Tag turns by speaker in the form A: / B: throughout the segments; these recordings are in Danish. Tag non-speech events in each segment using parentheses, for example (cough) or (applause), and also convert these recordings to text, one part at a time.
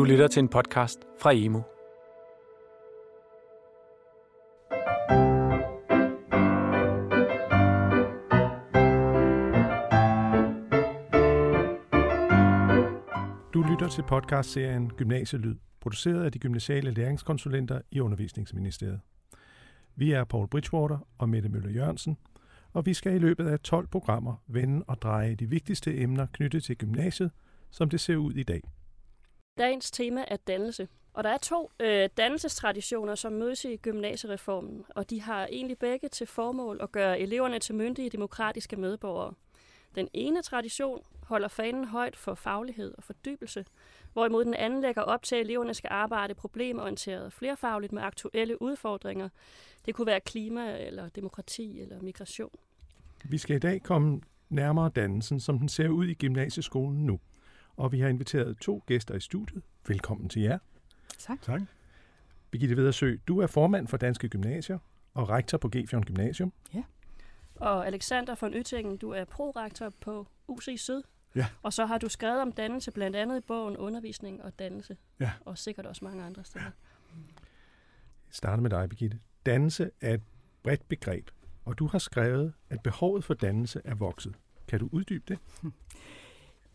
A: Du lytter til en podcast fra Emo.
B: Du lytter til podcastserien Gymnasielyd, produceret af de gymnasiale læringskonsulenter i Undervisningsministeriet. Vi er Paul Bridgewater og Mette Møller Jørgensen, og vi skal i løbet af 12 programmer vende og dreje de vigtigste emner knyttet til gymnasiet, som det ser ud i dag.
C: Dagens tema er dannelse. Og der er to øh, dannelsestraditioner, som mødes i gymnasiereformen, og de har egentlig begge til formål at gøre eleverne til myndige demokratiske medborgere. Den ene tradition holder fanen højt for faglighed og fordybelse, hvorimod den anden lægger op til, at eleverne skal arbejde problemorienteret flerfagligt med aktuelle udfordringer. Det kunne være klima, eller demokrati, eller migration.
B: Vi skal i dag komme nærmere dannelsen, som den ser ud i gymnasieskolen nu. Og vi har inviteret to gæster i studiet. Velkommen til jer.
D: Tak.
B: Tak. Birgitte Vedersø, du er formand for Danske Gymnasier og rektor på Gefjørn Gymnasium.
C: Og Alexander von Yttingen, du er prorektor på UC Syd.
D: Ja.
C: Og så har du skrevet om dannelse, blandt andet i bogen Undervisning og Dannelse.
D: Ja.
C: Og sikkert også mange andre steder.
B: Jeg starter med dig, Birgitte. Dannelse er et bredt begreb, og du har skrevet, at behovet for dannelse er vokset. Kan du uddybe det? (laughs)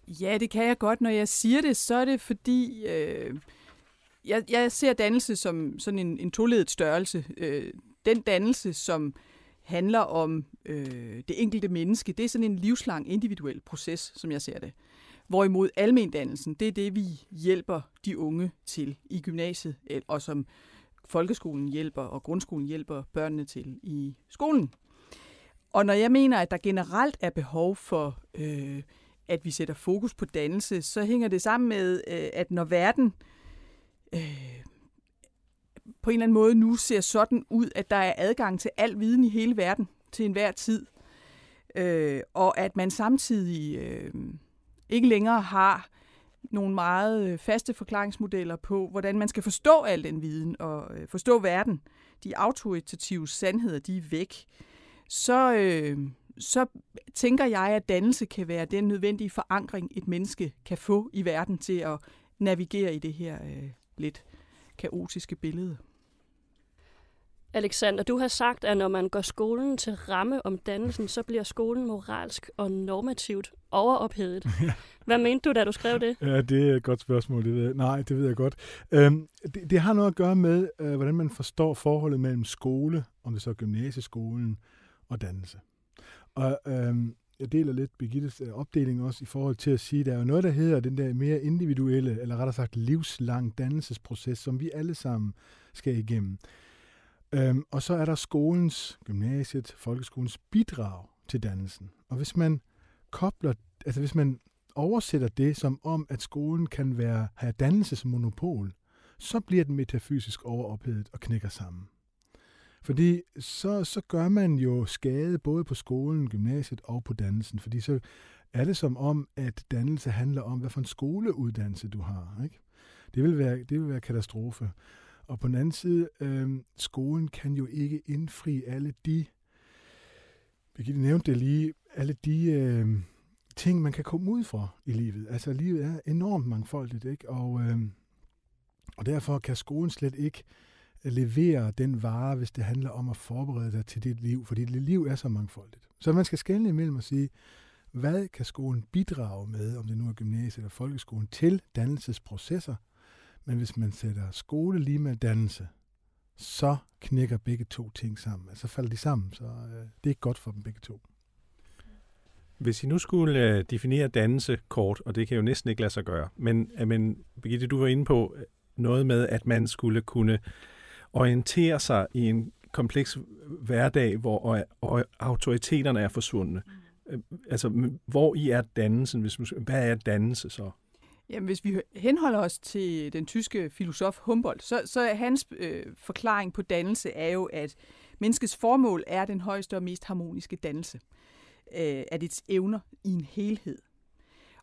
D: Ja, det kan jeg godt. Når jeg siger det, så er det fordi, øh, jeg, jeg ser dannelse som sådan en, en toledet størrelse. Øh, den dannelse, som handler om øh, det enkelte menneske, det er sådan en livslang individuel proces, som jeg ser det. Hvorimod almendannelsen, det er det, vi hjælper de unge til i gymnasiet, og som folkeskolen hjælper og grundskolen hjælper børnene til i skolen. Og når jeg mener, at der generelt er behov for, øh, at vi sætter fokus på dannelse, så hænger det sammen med, øh, at når verden øh, på en eller anden måde nu ser sådan ud, at der er adgang til al viden i hele verden til enhver tid, øh, og at man samtidig øh, ikke længere har nogle meget øh, faste forklaringsmodeller på, hvordan man skal forstå al den viden og øh, forstå verden. De autoritative sandheder, de er væk. Så, øh, så tænker jeg, at dannelse kan være den nødvendige forankring, et menneske kan få i verden til at navigere i det her øh, lidt kaotiske billede.
C: Alexander, du har sagt, at når man går skolen til ramme om dannelsen, så bliver skolen moralsk og normativt overophedet. (laughs) Hvad mente du, da du skrev det?
E: Ja, det er et godt spørgsmål. Det ved jeg. Nej, det ved jeg godt. Øhm, det, det har noget at gøre med, øh, hvordan man forstår forholdet mellem skole, om det så er gymnasieskolen, og dannelse. Og øhm, jeg deler lidt Birgittes øh, opdeling også i forhold til at sige, at der er jo noget, der hedder den der mere individuelle, eller rettere sagt livslang dannelsesproces, som vi alle sammen skal igennem. Øhm, og så er der skolens, gymnasiet, folkeskolens bidrag til dannelsen. Og hvis man kobler, altså hvis man oversætter det som om, at skolen kan være, have dannelsesmonopol, så bliver den metafysisk overophedet og knækker sammen. Fordi så, så gør man jo skade både på skolen, gymnasiet og på dannelsen. Fordi så er det som om, at dannelse handler om, hvad for en skoleuddannelse du har. Ikke? Det, vil være, det vil være katastrofe. Og på den anden side, øh, skolen kan jo ikke indfri alle de, Birgitte nævnte det lige, alle de øh, ting, man kan komme ud fra i livet. Altså livet er enormt mangfoldigt, ikke? Og, øh, og derfor kan skolen slet ikke levere den vare, hvis det handler om at forberede dig til dit liv, fordi dit liv er så mangfoldigt. Så man skal skelne imellem og sige, hvad kan skolen bidrage med, om det nu er gymnasiet eller folkeskolen, til dannelsesprocesser, men hvis man sætter skole lige med dannelse, så knækker begge to ting sammen. Altså falder de sammen, så øh, det er ikke godt for dem begge to.
B: Hvis I nu skulle øh, definere dannelse kort, og det kan jo næsten ikke lade sig gøre, men, øh, men Birgitte, du var inde på øh, noget med, at man skulle kunne orientere sig i en kompleks hverdag, hvor og, og autoriteterne er forsvundne. Øh, altså, hvor i er dannelsen? Hvis, hvad er dannelse så?
D: Jamen, hvis vi henholder os til den tyske filosof Humboldt, så, så er hans øh, forklaring på dannelse er jo, at menneskets formål er den højeste og mest harmoniske dannelse øh, af dets evner i en helhed.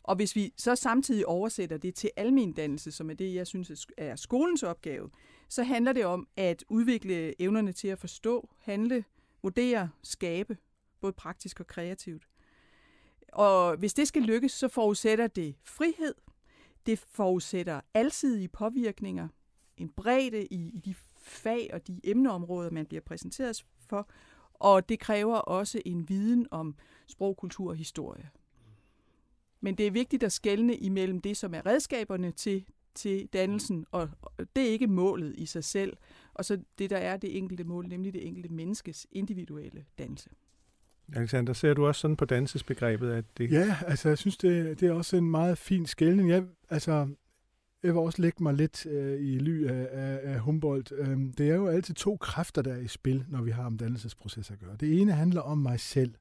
D: Og hvis vi så samtidig oversætter det til almen dannelse, som er det, jeg synes er skolens opgave, så handler det om at udvikle evnerne til at forstå, handle, vurdere, skabe, både praktisk og kreativt. Og hvis det skal lykkes, så forudsætter det frihed, Det forudsætter alsidige påvirkninger, en bredde i, i de fag og de emneområder, man bliver præsenteret for, og det kræver også en viden om sprog, kultur og historie. Men det er vigtigt at skelne imellem det, som er redskaberne til, til dannelsen, og det er ikke målet i sig selv, og så det, der er det enkelte mål, nemlig det enkelte menneskes individuelle dannelse.
B: Alexander, ser du også sådan på dansesbegrebet? At det...
E: Ja, altså jeg synes, det, det er også en meget fin skældning. Jeg, altså, jeg vil også lægge mig lidt øh, i ly af, af, af Humboldt. Øhm, det er jo altid to kræfter, der er i spil, når vi har om dannelsesprocesser at gøre. Det ene handler om mig selv.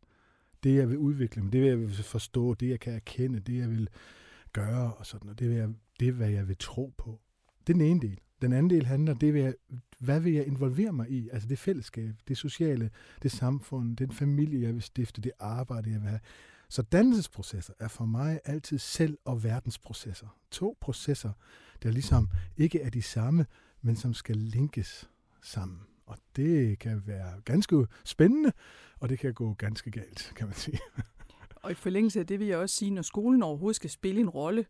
E: Det, jeg vil udvikle mig, det jeg vil forstå, det jeg kan erkende, det jeg vil gøre og sådan og Det, vil jeg, det er, hvad jeg vil tro på. Det er den ene del. Den anden del handler, det vil jeg, hvad vil jeg involvere mig i? Altså det fællesskab, det sociale, det samfund, den familie, jeg vil stifte, det arbejde, jeg vil have. Så dannelsesprocesser er for mig altid selv- og verdensprocesser. To processer, der ligesom ikke er de samme, men som skal linkes sammen. Og det kan være ganske spændende, og det kan gå ganske galt, kan man sige.
D: Og i forlængelse af det vil jeg også sige, når skolen overhovedet skal spille en rolle,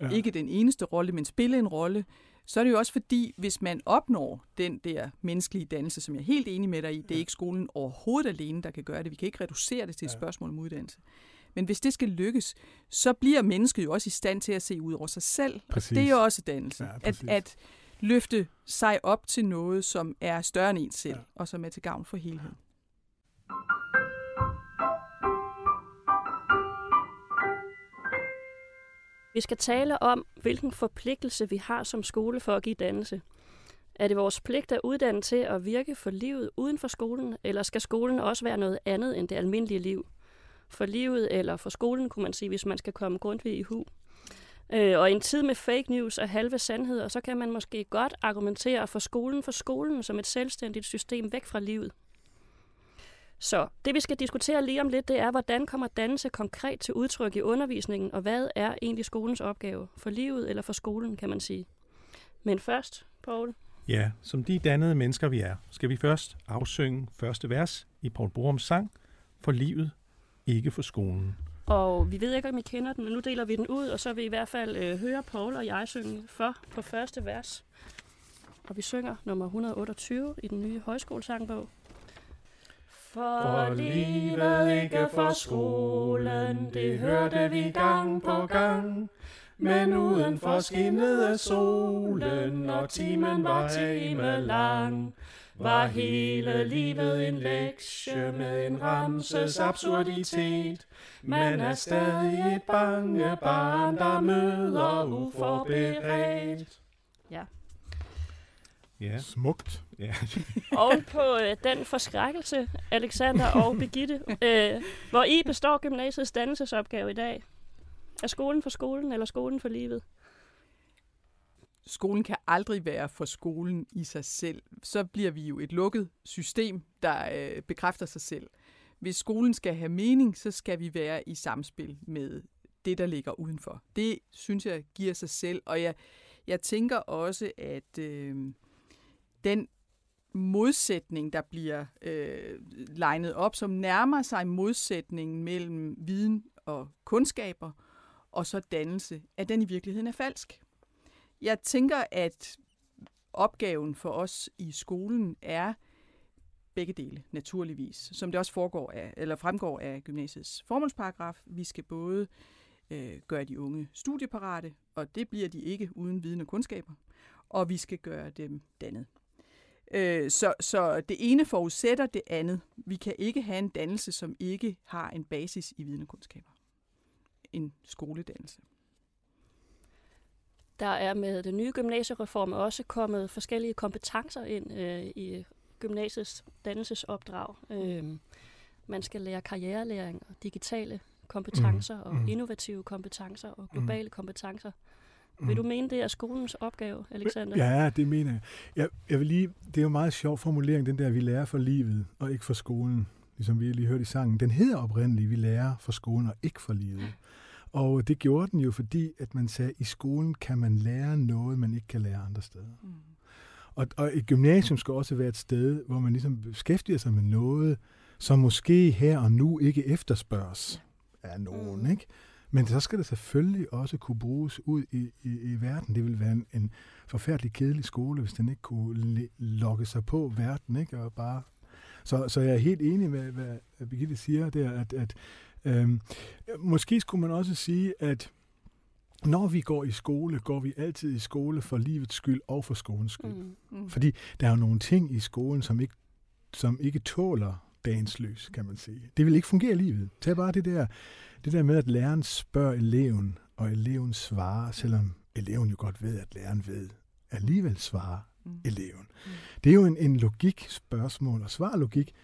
D: ja. ikke den eneste rolle, men spille en rolle, så er det jo også fordi, hvis man opnår den der menneskelige dannelse, som jeg er helt enig med dig i, det er ikke skolen overhovedet alene, der kan gøre det. Vi kan ikke reducere det til et spørgsmål om uddannelse. Men hvis det skal lykkes, så bliver mennesket jo også i stand til at se ud over sig selv. Præcis. Det er jo også dannelse. Ja, at, at løfte sig op til noget, som er større end en selv, ja. og som er til gavn for helheden.
C: Vi skal tale om, hvilken forpligtelse vi har som skole for at give dannelse. Er det vores pligt at uddanne til at virke for livet uden for skolen, eller skal skolen også være noget andet end det almindelige liv? For livet eller for skolen, kunne man sige, hvis man skal komme grundvig i hu. Øh, og i en tid med fake news og halve sandheder, så kan man måske godt argumentere for skolen for skolen som et selvstændigt system væk fra livet. Så det vi skal diskutere lige om lidt, det er, hvordan kommer dannelse konkret til udtryk i undervisningen, og hvad er egentlig skolens opgave? For livet eller for skolen, kan man sige. Men først, Paul.
B: Ja, som de dannede mennesker vi er, skal vi først afsynge første vers i Paul Borums sang, For livet, ikke for skolen.
C: Og vi ved ikke, om I kender den, men nu deler vi den ud, og så vil I i hvert fald øh, høre Paul og jeg synge for på første vers. Og vi synger nummer 128 i den nye højskolesangbog.
F: For livet ikke for skolen, det hørte vi gang på gang. Men uden for skinnede solen, og timen var time lang. Var hele livet en lektie med en ramses absurditet. Man er stadig et bange barn, der møder uforberedt.
C: Ja.
B: Ja.
E: Smukt.
B: Ja. (laughs)
C: og på øh, den forskrækkelse, Alexander og Birgitte, øh, hvor I består gymnasiets dannelsesopgave i dag. Er skolen for skolen, eller skolen for livet?
D: Skolen kan aldrig være for skolen i sig selv. Så bliver vi jo et lukket system, der øh, bekræfter sig selv. Hvis skolen skal have mening, så skal vi være i samspil med det, der ligger udenfor. Det synes jeg giver sig selv, og jeg, jeg tænker også, at øh, den modsætning, der bliver øh, legnet op, som nærmer sig modsætningen mellem viden og kundskaber, og så dannelse, at den i virkeligheden er falsk. Jeg tænker, at opgaven for os i skolen er begge dele, naturligvis, som det også foregår af, eller fremgår af gymnasiets formålsparagraf. Vi skal både øh, gøre de unge studieparate, og det bliver de ikke uden viden og kundskaber, og vi skal gøre dem dannet. Øh, så, så det ene forudsætter det andet. Vi kan ikke have en dannelse, som ikke har en basis i viden og kundskaber. En skoledannelse.
C: Der er med den nye gymnasiereform også kommet forskellige kompetencer ind øh, i gymnasiets dannelsesopdrag. Øh, man skal lære karrierelæring og digitale kompetencer mm. og mm. innovative kompetencer og globale mm. kompetencer. Vil mm. du mene, det er skolens opgave, Alexander?
E: Ja, det mener jeg. jeg. Jeg vil lige, det er jo en meget sjov formulering, den der, vi lærer for livet og ikke for skolen. Ligesom vi lige hørte i sangen. Den hedder oprindeligt, vi lærer for skolen og ikke for livet. Og det gjorde den jo, fordi at man sagde, at i skolen kan man lære noget, man ikke kan lære andre steder. Mm. Og, og et gymnasium skal også være et sted, hvor man ligesom beskæftiger sig med noget, som måske her og nu ikke efterspørges ja. af nogen. Mm. Ikke? Men så skal det selvfølgelig også kunne bruges ud i, i, i verden. Det vil være en, en forfærdelig kedelig skole, hvis den ikke kunne lokke sig på verden, ikke? Og bare... Så, så jeg er helt enig med, hvad Birgitte siger der, at, at øhm, måske skulle man også sige, at når vi går i skole, går vi altid i skole for livets skyld og for skolens skyld. Mm. Mm. Fordi der er jo nogle ting i skolen, som ikke, som ikke tåler dagens lys, kan man sige. Det vil ikke fungere i livet. Tag bare det der, det der med, at læreren spørger eleven, og eleven svarer, selvom eleven jo godt ved, at læreren ved, alligevel svarer mm. eleven. Mm. Det er jo en, en logik spørgsmål, og svarlogik,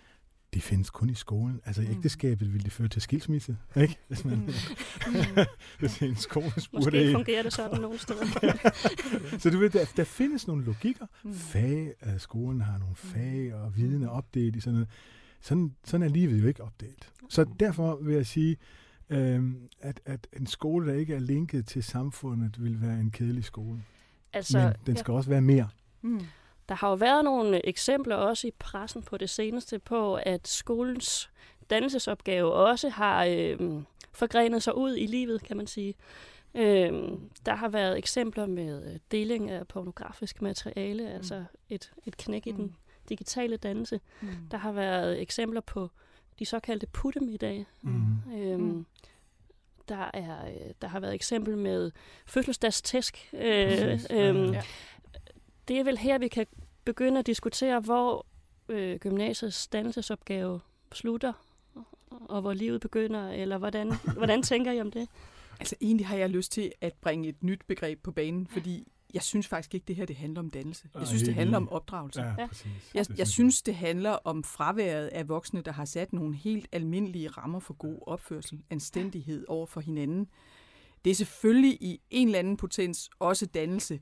E: det findes kun i skolen. Altså i mm. ægteskabet vil det føre til skilsmisse, ikke? Hvis, man, mm. (laughs) hvis en skole spurgte
C: Måske fungerer det sådan nogle steder. (laughs)
E: så du ved, der, der findes nogle logikker. Mm. Fag, at skolen har nogle fag, og viden er opdelt i sådan noget. Sådan, sådan er livet jo ikke opdelt. Så derfor vil jeg sige, øhm, at, at en skole, der ikke er linket til samfundet, vil være en kedelig skole. Altså, Men den skal ja. også være mere. Mm.
C: Der har jo været nogle eksempler også i pressen på det seneste på, at skolens dannelsesopgave også har øh, forgrenet sig ud i livet, kan man sige. Øh, der har været eksempler med deling af pornografisk materiale, mm. altså et, et knæk mm. i den digitale dannelse. Mm. Der har været eksempler på de såkaldte puttemiddag. Mm. Øhm, mm. Der, er, der har været eksempel med fødselsdagstæsk. Øh, øh, ja. Det er vel her, vi kan begynde at diskutere, hvor øh, gymnasiets dannelsesopgave slutter, og hvor livet begynder, eller hvordan, (laughs) hvordan tænker I om det?
D: Altså egentlig har jeg lyst til at bringe et nyt begreb på banen, fordi jeg synes faktisk ikke, det her det handler om dannelse. Jeg synes, det handler om opdragelse. Ja, præcis. Jeg, jeg synes, det handler om fraværet af voksne, der har sat nogle helt almindelige rammer for god opførsel, anstændighed over for hinanden. Det er selvfølgelig i en eller anden potens også dannelse,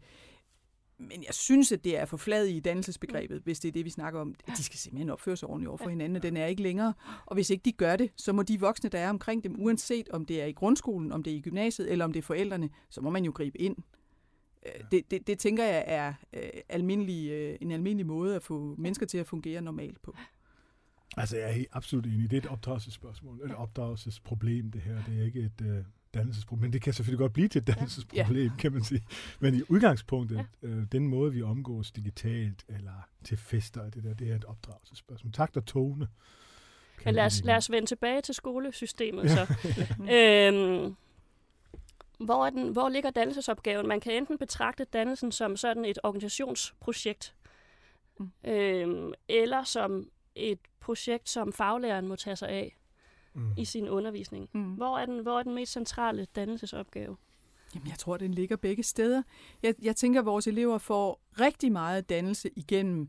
D: men jeg synes, at det er for flad i dannelsesbegrebet, hvis det er det, vi snakker om. De skal simpelthen opføre sig ordentligt over for hinanden, og den er ikke længere. Og hvis ikke de gør det, så må de voksne, der er omkring dem, uanset om det er i grundskolen, om det er i gymnasiet, eller om det er forældrene, så må man jo gribe ind. Øh, det, det, det tænker jeg er øh, almindelig, øh, en almindelig måde at få mennesker til at fungere normalt på.
E: Altså, jeg er absolut enig. Det er et opdragelsesspørgsmål, et opdragelsesproblem, det her. Det er ikke et dannelsesproblem. Men det kan selvfølgelig godt blive til et dannelsesproblem, ja. kan man sige. Men i udgangspunktet, ja. øh, den måde, vi omgås digitalt eller til fester, det der, det er et opdragelsesspørgsmål. Takt og tone.
C: Ja, lad, os, lad os vende tilbage til skolesystemet ja. så. (laughs) øhm, hvor, er den, hvor ligger dannelsesopgaven? Man kan enten betragte dannelsen som sådan et organisationsprojekt, mm. øhm, eller som et projekt, som faglæreren må tage sig af mm. i sin undervisning. Mm. Hvor, er den, hvor er den mest centrale dannelsesopgave?
D: Jamen, jeg tror, den ligger begge steder. Jeg, jeg tænker, at vores elever får rigtig meget dannelse igennem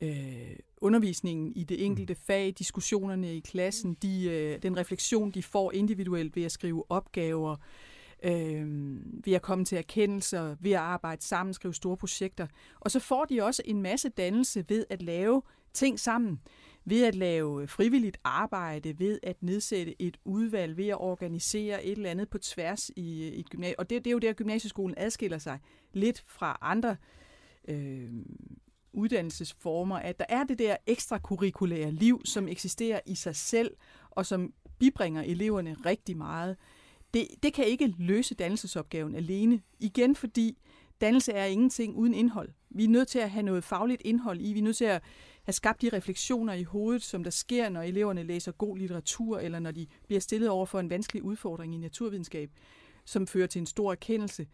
D: øh, undervisningen i det enkelte mm. fag, diskussionerne i klassen, de, øh, den refleksion, de får individuelt ved at skrive opgaver, øh, ved at komme til erkendelser, ved at arbejde sammen, skrive store projekter. Og så får de også en masse dannelse ved at lave ting sammen, ved at lave frivilligt arbejde, ved at nedsætte et udvalg, ved at organisere et eller andet på tværs i, i et gymnasium. Og det, det er jo der, gymnasieskolen adskiller sig lidt fra andre øh, uddannelsesformer, at der er det der ekstrakurrikulære liv, som eksisterer i sig selv, og som bibringer eleverne rigtig meget det, det kan ikke løse dannelsesopgaven alene. Igen fordi dannelse er ingenting uden indhold. Vi er nødt til at have noget fagligt indhold i. Vi er nødt til at have skabt de refleksioner i hovedet, som der sker, når eleverne læser god litteratur, eller når de bliver stillet over for en vanskelig udfordring i naturvidenskab, som fører til en stor erkendelse.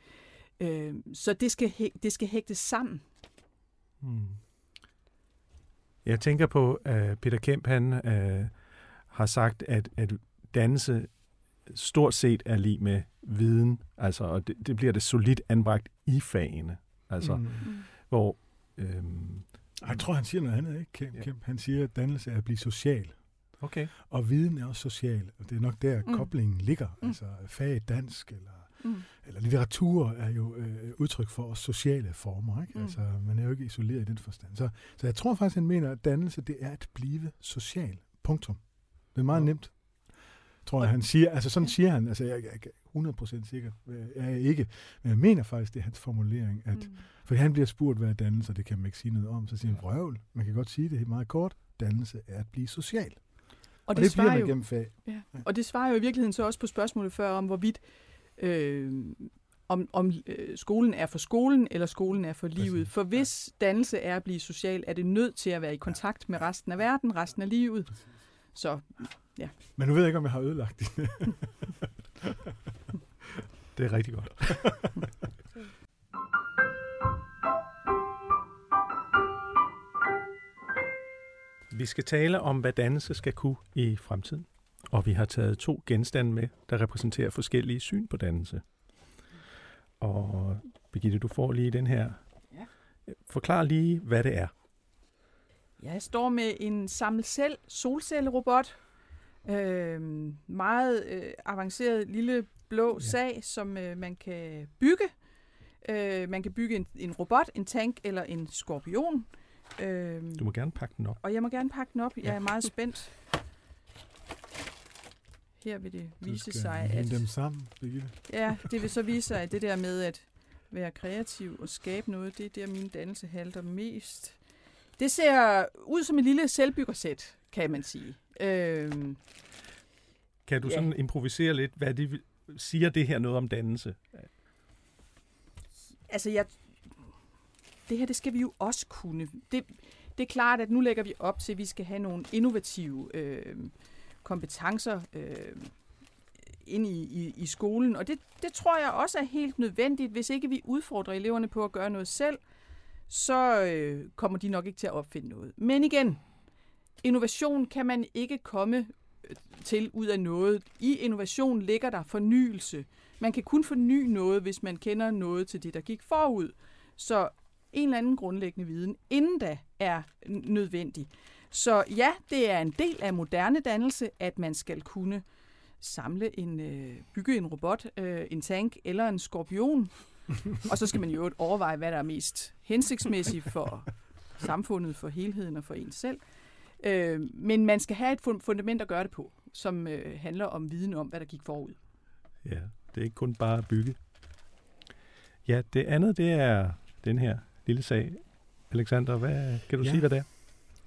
D: Øh, så det skal, det skal hægtes sammen. Hmm.
B: Jeg tænker på, at Peter Kemp han, uh, har sagt, at, at dannelse stort set er lige med viden, altså, og det, det bliver det solidt anbragt i fagene, altså, mm. hvor... Øhm,
E: jeg tror, han siger noget andet, ikke, Kemp? Ja. Han siger, at dannelse er at blive social.
B: Okay.
E: Og viden er også social, og det er nok der, mm. koblingen ligger. Mm. Altså fag dansk eller, mm. eller litteratur er jo øh, udtryk for også sociale former. Ikke? Mm. Altså, man er jo ikke isoleret i den forstand. Så, så jeg tror faktisk, han mener, at dannelse det er at blive social. Punktum. Det er meget ja. nemt tror jeg, han siger. Altså sådan siger han, altså jeg, jeg er 100% sikker, er jeg ikke. Men jeg mener faktisk, det er hans formulering, at, mm. for han bliver spurgt, hvad er dannelse, det kan man ikke sige noget om, så siger han, røvl, man kan godt sige det helt meget kort, dannelse er at blive social. Og det, og det bliver man jo, gennem fag.
D: Ja. ja. Og det svarer jo i virkeligheden så også på spørgsmålet før om, hvorvidt øh, om, om øh, skolen er for skolen, eller skolen er for livet. Præcis. For hvis ja. dannelse er at blive social, er det nødt til at være i kontakt med resten af verden, resten af livet. Præcis. Så, ja.
E: Men nu ved jeg ikke, om jeg har ødelagt det. (laughs)
B: det er rigtig godt. (laughs) Vi skal tale om, hvad dannelse skal kunne i fremtiden. Og vi har taget to genstande med, der repræsenterer forskellige syn på dannelse. Og Birgitte, du får lige den her. Ja. Forklar lige, hvad det er.
D: Jeg står med en samlet solcellerobot. Øh, meget øh, avanceret lille blå ja. sag, som øh, man kan bygge. Øh, man kan bygge en, en robot, en tank eller en skorpion.
B: Øh, du må gerne pakke den op.
D: Og jeg må gerne pakke den op. Jeg ja. er meget spændt. Her vil det vise sig,
E: at... dem sammen, Birgitte.
D: Ja, det vil så (laughs) vise sig, at det der med at være kreativ og skabe noget, det er der, min dannelse halter mest. Det ser ud som et lille selvbyggersæt, kan man sige. Øhm,
B: kan du ja. sådan improvisere lidt, hvad det siger det her noget om dannelse?
D: Altså, jeg, det her, det skal vi jo også kunne. Det, det er klart, at nu lægger vi op til, at vi skal have nogle innovative øh, kompetencer øh, ind i, i, i skolen. Og det, det tror jeg også er helt nødvendigt. Hvis ikke vi udfordrer eleverne på at gøre noget selv, så øh, kommer de nok ikke til at opfinde noget. Men igen, innovation kan man ikke komme øh, til ud af noget. I innovation ligger der fornyelse. Man kan kun forny noget, hvis man kender noget til det, der gik forud. Så en eller anden grundlæggende viden, inden da er nødvendig. Så ja, det er en del af moderne dannelse, at man skal kunne samle en, øh, bygge en robot, øh, en tank eller en skorpion. (laughs) og så skal man jo overveje, hvad der er mest hensigtsmæssigt for samfundet, for helheden og for en selv. Øh, men man skal have et fundament at gøre det på, som øh, handler om viden om, hvad der gik forud.
B: Ja, det er ikke kun bare at bygge. Ja, det andet, det er den her lille sag. Alexander, hvad, kan du ja. sige, hvad det er?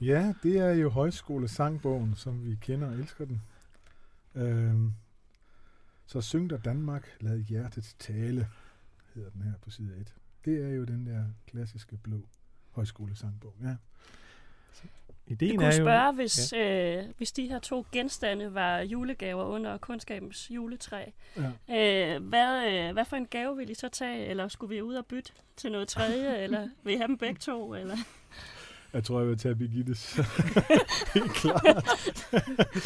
E: Ja, det er jo højskolesangbogen, som vi kender og elsker den. Øhm, så syng der Danmark, lad hjertet tale, hedder den her på side 1. Det er jo den der klassiske blå højskolesangbog. Ja.
C: Ideen du kunne er jo, spørge, hvis, ja. øh, hvis de her to genstande var julegaver under kunskabens juletræ. Ja. Øh, hvad, øh, hvad for en gave vil I så tage? Eller skulle vi ud og bytte til noget tredje? eller vil I have dem begge to? Eller?
E: Jeg tror, jeg vil tage Birgittes. (laughs) Helt klart.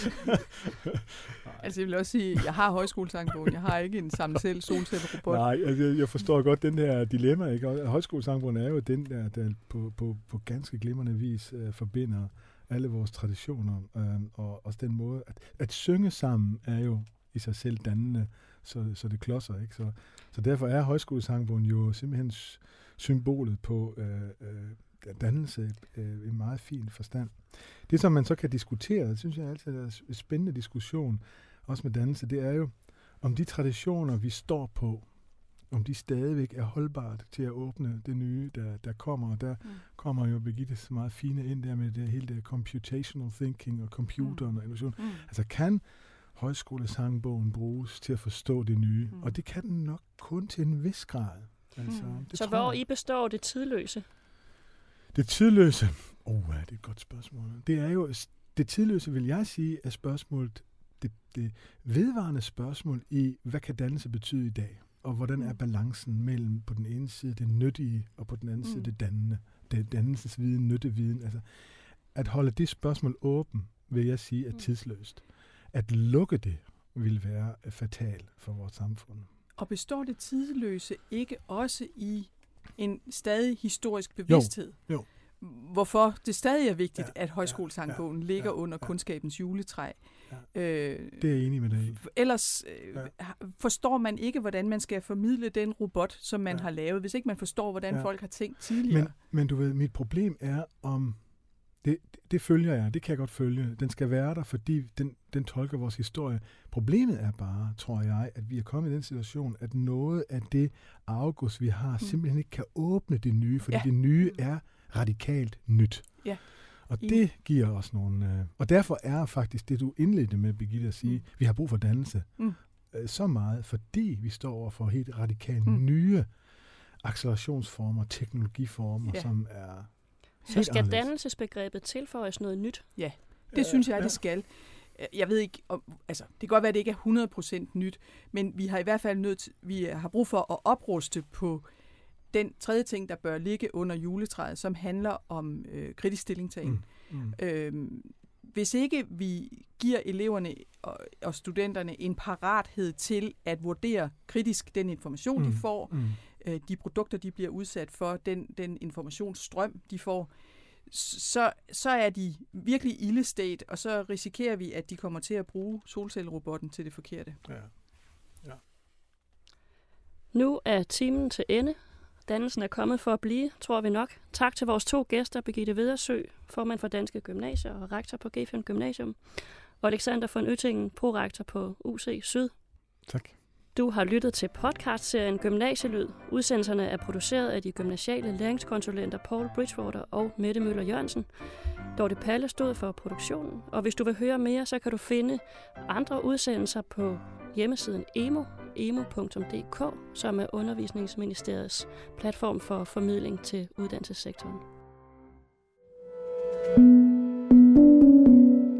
E: (laughs)
D: altså, jeg vil også sige, jeg har højskolesangbogen. Jeg har ikke en sammen selv solcellerobot.
E: Nej, altså, jeg forstår godt den der dilemma. Ikke? højskolesangbogen er jo den der, der på, på, på ganske glimrende vis uh, forbinder alle vores traditioner. Uh, og også den måde, at, at synge sammen er jo i sig selv dannende, så, så det klodser. Ikke? Så, så derfor er højskolesangbogen jo simpelthen symbolet på uh, uh, dannelse øh, en meget fin forstand. Det, som man så kan diskutere, det synes jeg altid er en spændende diskussion, også med dannelse, det er jo, om de traditioner, vi står på, om de stadigvæk er holdbart til at åbne det nye, der, der kommer. Og der mm. kommer jo Birgitte så meget fine ind der med det hele det computational thinking og computeren mm. og innovation. Mm. Altså kan højskolesangbogen bruges til at forstå det nye? Mm. Og det kan den nok kun til en vis grad.
C: Altså, mm. så hvor I består det tidløse?
E: Det tidløse, oh, ja, det er et godt spørgsmål. Det er jo, det tidløse vil jeg sige, er spørgsmålet, det, det vedvarende spørgsmål i, hvad kan dannelse betyde i dag? Og hvordan er mm. balancen mellem på den ene side det nyttige, og på den anden mm. side det dannende? Det dannelsesviden, nytteviden. Altså, at holde det spørgsmål åben, vil jeg sige, er mm. tidsløst. At lukke det vil være fatal for vores samfund.
D: Og består det tidløse ikke også i en stadig historisk bevidsthed.
E: Jo, jo.
D: Hvorfor det stadig er vigtigt, ja, at højskolesangbogen ja, ja, ligger ja, under ja, kunskabens juletræ.
E: Ja, øh, det er jeg enig med dig i.
D: Ellers øh, ja. forstår man ikke, hvordan man skal formidle den robot, som man ja. har lavet, hvis ikke man forstår, hvordan ja. folk har tænkt tidligere.
E: Men, men du ved, mit problem er om det, det følger jeg, det kan jeg godt følge. Den skal være der, fordi den, den tolker vores historie. Problemet er bare, tror jeg, at vi er kommet i den situation, at noget af det august, vi har, mm. simpelthen ikke kan åbne det nye, fordi ja. det nye er radikalt nyt. Ja. Og det giver os nogle... Øh, og derfor er faktisk det, du indledte med, Birgitte, at sige, mm. vi har brug for dannelse. Mm. Øh, så meget, fordi vi står over for helt radikalt mm. nye accelerationsformer, teknologiformer, ja. som er
C: Så skal anderledes. dannelsesbegrebet tilføjes noget nyt?
D: Ja, det synes jeg, ja. det skal. Jeg ved ikke, om, altså, det kan godt være, at det ikke er 100% nyt, men vi har i hvert fald nødt, vi har brug for at opruste på den tredje ting, der bør ligge under juletræet, som handler om øh, kritisk stillingtagen. Mm. Mm. Øhm, hvis ikke vi giver eleverne og, og studenterne en parathed til at vurdere kritisk den information, mm. de får, mm. Øh, de produkter, de bliver udsat for, den, den informationsstrøm, de får, så, så er de virkelig ildestat, og så risikerer vi, at de kommer til at bruge solcellerobotten til det forkerte. Ja.
C: Ja. Nu er timen til ende. Dannelsen er kommet for at blive, tror vi nok. Tak til vores to gæster, Birgitte Vedersø, formand for Danske Gymnasier og rektor på G5 Gymnasium, og Alexander von Yttingen, prorektor på UC Syd.
E: Tak.
C: Du har lyttet til podcastserien Gymnasielyd. Udsendelserne er produceret af de gymnasiale læringskonsulenter Paul Bridgewater og Mette Møller Jørgensen. Dorte Palle stod for produktionen, og hvis du vil høre mere, så kan du finde andre udsendelser på hjemmesiden emo, emo.dk, som er undervisningsministeriets platform for formidling til uddannelsessektoren.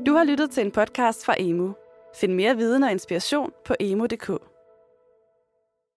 G: Du har lyttet til en podcast fra Emo. Find mere viden og inspiration på emo.dk.